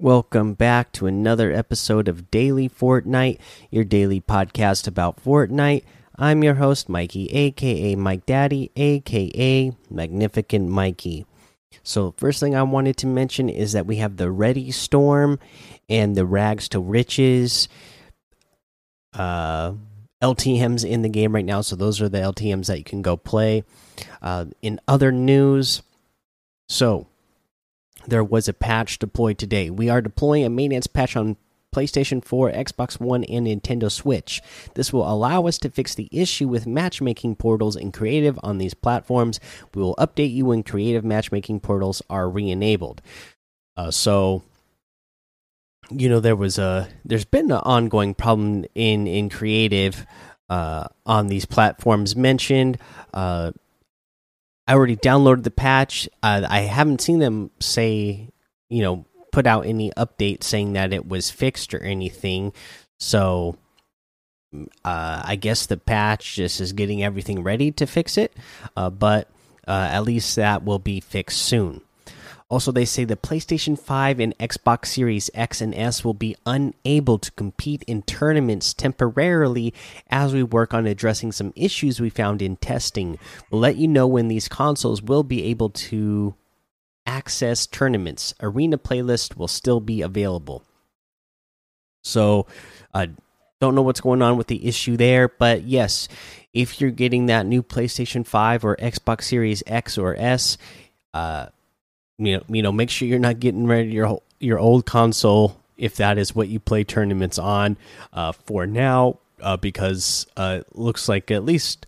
Welcome back to another episode of Daily Fortnite, your daily podcast about Fortnite. I'm your host, Mikey, aka Mike Daddy, aka Magnificent Mikey. So, first thing I wanted to mention is that we have the Steady Storm and the Rags to Riches uh, LTMs in the game right now. So, those are the LTMs that you can go play. Uh, in other news, so there was a patch deployed today. We are deploying a maintenance patch on PlayStation 4, Xbox One, and Nintendo Switch. This will allow us to fix the issue with matchmaking portals in creative on these platforms. We will update you when creative matchmaking portals are re-enabled. Uh, so, you know, there was a there's been an ongoing problem in in creative uh, on these platforms mentioned. Uh, I already downloaded the patch. Uh, I haven't seen them say, you know, put out any update saying that it was fixed or anything. So uh, I guess the patch just is getting everything ready to fix it. Uh, but uh, at least that will be fixed soon. Also, they say the PlayStation 5 and Xbox Series X and S will be unable to compete in tournaments temporarily as we work on addressing some issues we found in testing. We'll let you know when these consoles will be able to access tournaments. Arena playlist will still be available. So, uh, don't know what's going on with the issue there, but yes, if you're getting that new PlayStation 5 or Xbox Series X or S, uh, you know, you know, make sure you're not getting rid of your your old console if that is what you play tournaments on uh, for now, uh, because uh, looks like at least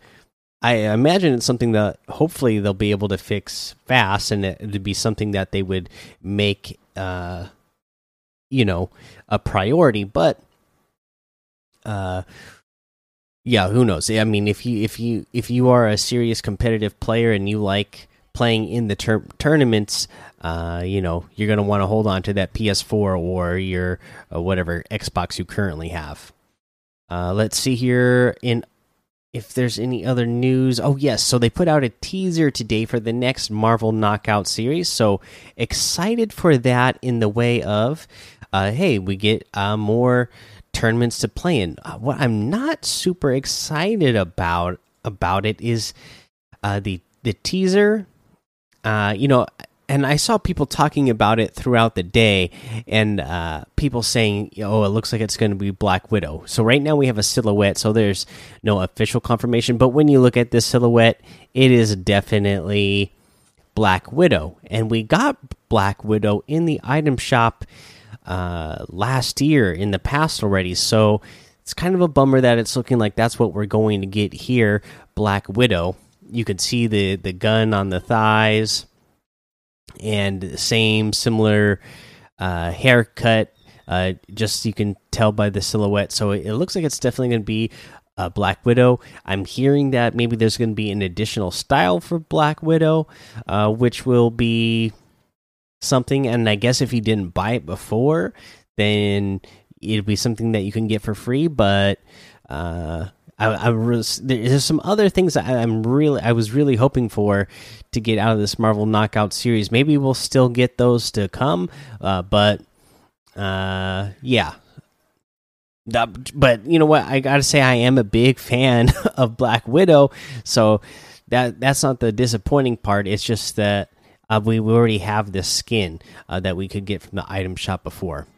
I imagine it's something that hopefully they'll be able to fix fast, and it would be something that they would make, uh, you know, a priority. But, uh, yeah, who knows? I mean, if you if you if you are a serious competitive player and you like playing in the tournaments, uh, you know, you're going to want to hold on to that PS4 or your uh, whatever Xbox you currently have. Uh, let's see here in if there's any other news. Oh yes, so they put out a teaser today for the next Marvel Knockout series. So excited for that in the way of, uh, hey, we get uh, more tournaments to play in. Uh, what I'm not super excited about about it is the the teaser uh, you know, and I saw people talking about it throughout the day, and uh, people saying, "Oh, it looks like it's going to be Black Widow." So right now we have a silhouette, so there's no official confirmation. But when you look at this silhouette, it is definitely Black Widow, and we got Black Widow in the item shop uh, last year in the past already. So it's kind of a bummer that it's looking like that's what we're going to get here, Black Widow you could see the the gun on the thighs and the same similar uh, haircut. Uh, just you can tell by the silhouette. So it, looks like it's definitely going to be a Black Widow. I'm hearing that maybe there's going to be an additional style for Black Widow, uh, which will be something. And I guess if you didn't buy it before, then it'd be something that you can get for free. But uh, I, I was there's some other things that I'm really I was really hoping for to get out of this Marvel Knockout series. Maybe we'll still get those to come, uh, but uh, yeah. That, but you know what? I gotta say I am a big fan of Black Widow, so that that's not the disappointing part. It's just that uh, we already have this skin uh, that we could get from the item shop before.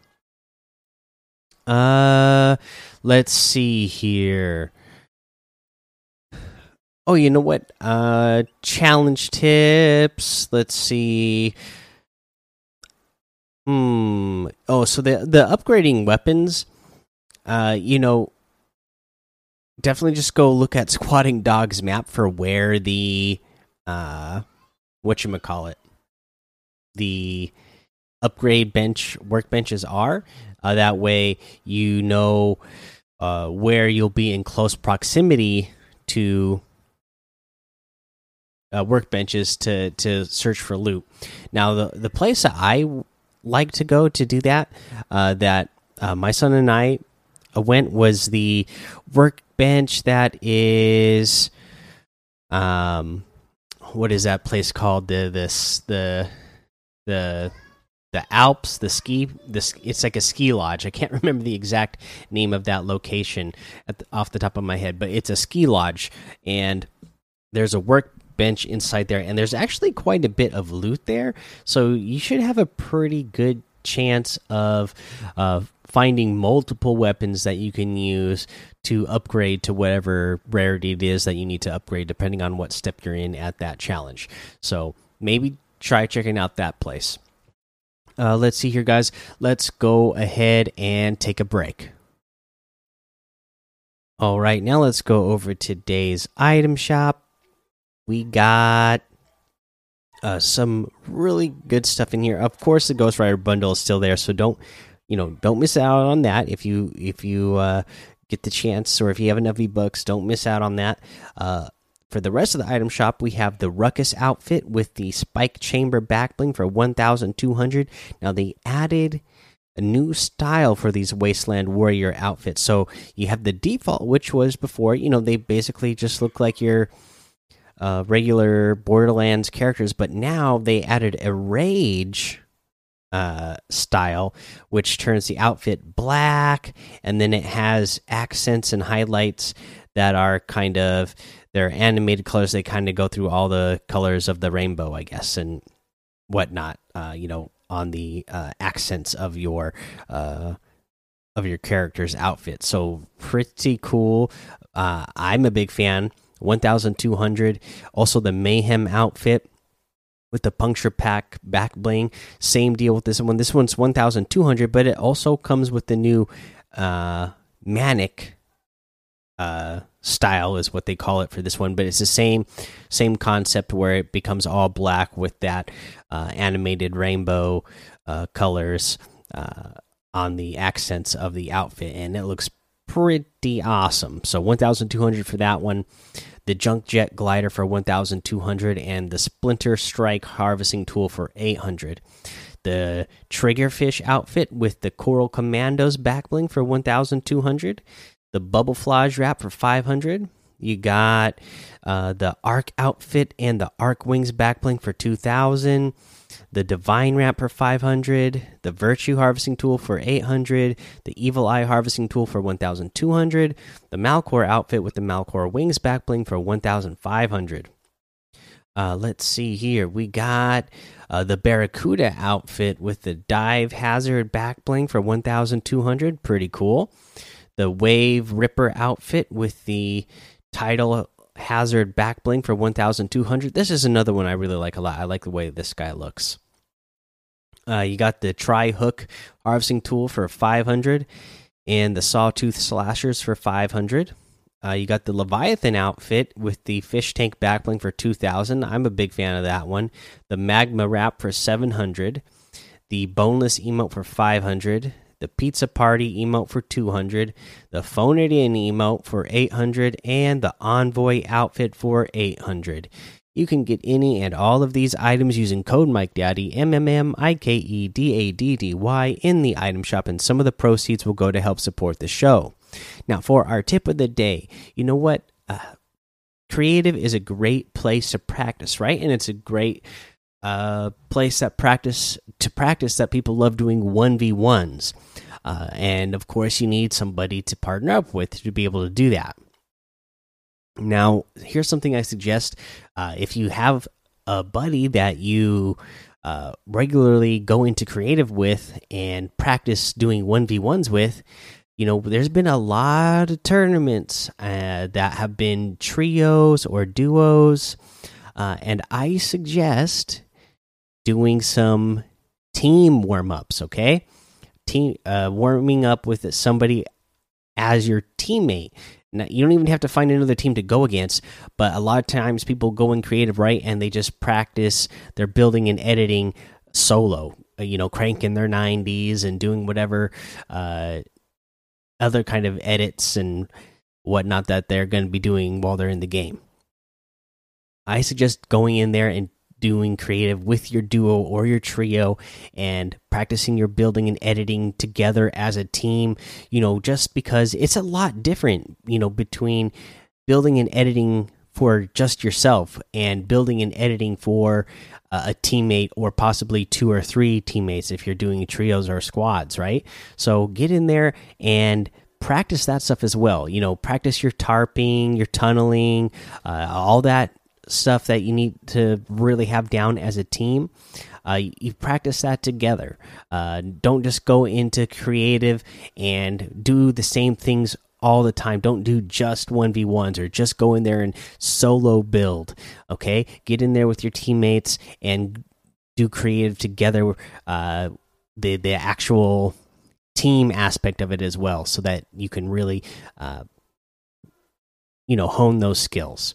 Uh, let's see here. Oh, you know what? Uh, challenge tips. Let's see. Hmm. Oh, so the the upgrading weapons. Uh, you know, definitely just go look at Squatting Dog's map for where the uh, what you call it, the upgrade bench workbenches are. Uh, that way, you know uh, where you'll be in close proximity to uh, workbenches to to search for loot. Now, the the place that I like to go to do that, uh, that uh, my son and I went was the workbench that is, um, what is that place called? The this the the the Alps, the ski, this it's like a ski lodge. I can't remember the exact name of that location the, off the top of my head, but it's a ski lodge, and there's a workbench inside there, and there's actually quite a bit of loot there. So you should have a pretty good chance of uh, finding multiple weapons that you can use to upgrade to whatever rarity it is that you need to upgrade, depending on what step you're in at that challenge. So maybe try checking out that place. Uh, let's see here, guys. Let's go ahead and take a break. All right, now let's go over today's item shop. We got uh, some really good stuff in here. Of course, the Ghost Rider bundle is still there, so don't you know don't miss out on that. If you if you uh, get the chance, or if you have enough V bucks, don't miss out on that. Uh, for the rest of the item shop, we have the Ruckus outfit with the Spike Chamber backbling for 1,200. Now, they added a new style for these Wasteland Warrior outfits. So you have the default, which was before, you know, they basically just look like your uh, regular Borderlands characters, but now they added a Rage uh, style, which turns the outfit black, and then it has accents and highlights that are kind of they're animated colors. They kind of go through all the colors of the rainbow, I guess, and whatnot. Uh, you know, on the uh, accents of your uh, of your character's outfit. So pretty cool. Uh, I'm a big fan. 1,200. Also, the Mayhem outfit with the puncture pack back bling. Same deal with this one. This one's 1,200, but it also comes with the new uh, Manic uh, style is what they call it for this one but it's the same same concept where it becomes all black with that uh, animated rainbow uh, colors uh, on the accents of the outfit and it looks pretty awesome. So 1200 for that one. The junk jet glider for 1200 and the splinter strike harvesting tool for 800 the triggerfish outfit with the coral commandos backbling for 1200 the bubble flage wrap for 500 you got uh, the arc outfit and the arc wings backbling for 2000 the divine wrap for 500 the virtue harvesting tool for 800 the evil eye harvesting tool for 1200 the malcore outfit with the malcore wings backbling for 1500 uh, let's see here. We got uh, the barracuda outfit with the dive hazard backbling for 1200 pretty cool. The Wave Ripper outfit with the Tidal Hazard back bling for 1200. This is another one I really like a lot. I like the way this guy looks. Uh, you got the Tri Hook harvesting tool for 500 and the Sawtooth Slashers for 500. Uh, you got the Leviathan outfit with the fish tank backbling for 2000. I'm a big fan of that one. The Magma Wrap for 700. The Boneless Emote for 500 the Pizza Party emote for 200, the Phone It In emote for 800, and the Envoy outfit for 800. You can get any and all of these items using code MikeDaddy, M M M I K E D A D D Y, in the item shop, and some of the proceeds will go to help support the show. Now, for our tip of the day, you know what? Uh, creative is a great place to practice, right? And it's a great uh, place that practice to practice that people love doing 1v1s. Uh, and of course, you need somebody to partner up with to be able to do that. Now, here's something I suggest uh, if you have a buddy that you uh, regularly go into creative with and practice doing 1v1s with, you know, there's been a lot of tournaments uh, that have been trios or duos. Uh, and I suggest doing some team warm ups, okay? Team uh, warming up with somebody as your teammate. Now, you don't even have to find another team to go against, but a lot of times people go in creative right and they just practice their building and editing solo, uh, you know, cranking their 90s and doing whatever uh, other kind of edits and whatnot that they're going to be doing while they're in the game. I suggest going in there and doing creative with your duo or your trio and practicing your building and editing together as a team, you know, just because it's a lot different, you know, between building and editing for just yourself and building and editing for uh, a teammate or possibly two or three teammates if you're doing trios or squads, right? So get in there and practice that stuff as well. You know, practice your tarping, your tunneling, uh, all that stuff that you need to really have down as a team. Uh, you practice that together. Uh, don't just go into creative and do the same things all the time. Don't do just 1v1s or just go in there and solo build. Okay? Get in there with your teammates and do creative together. Uh, the the actual team aspect of it as well, so that you can really, uh, you know, hone those skills.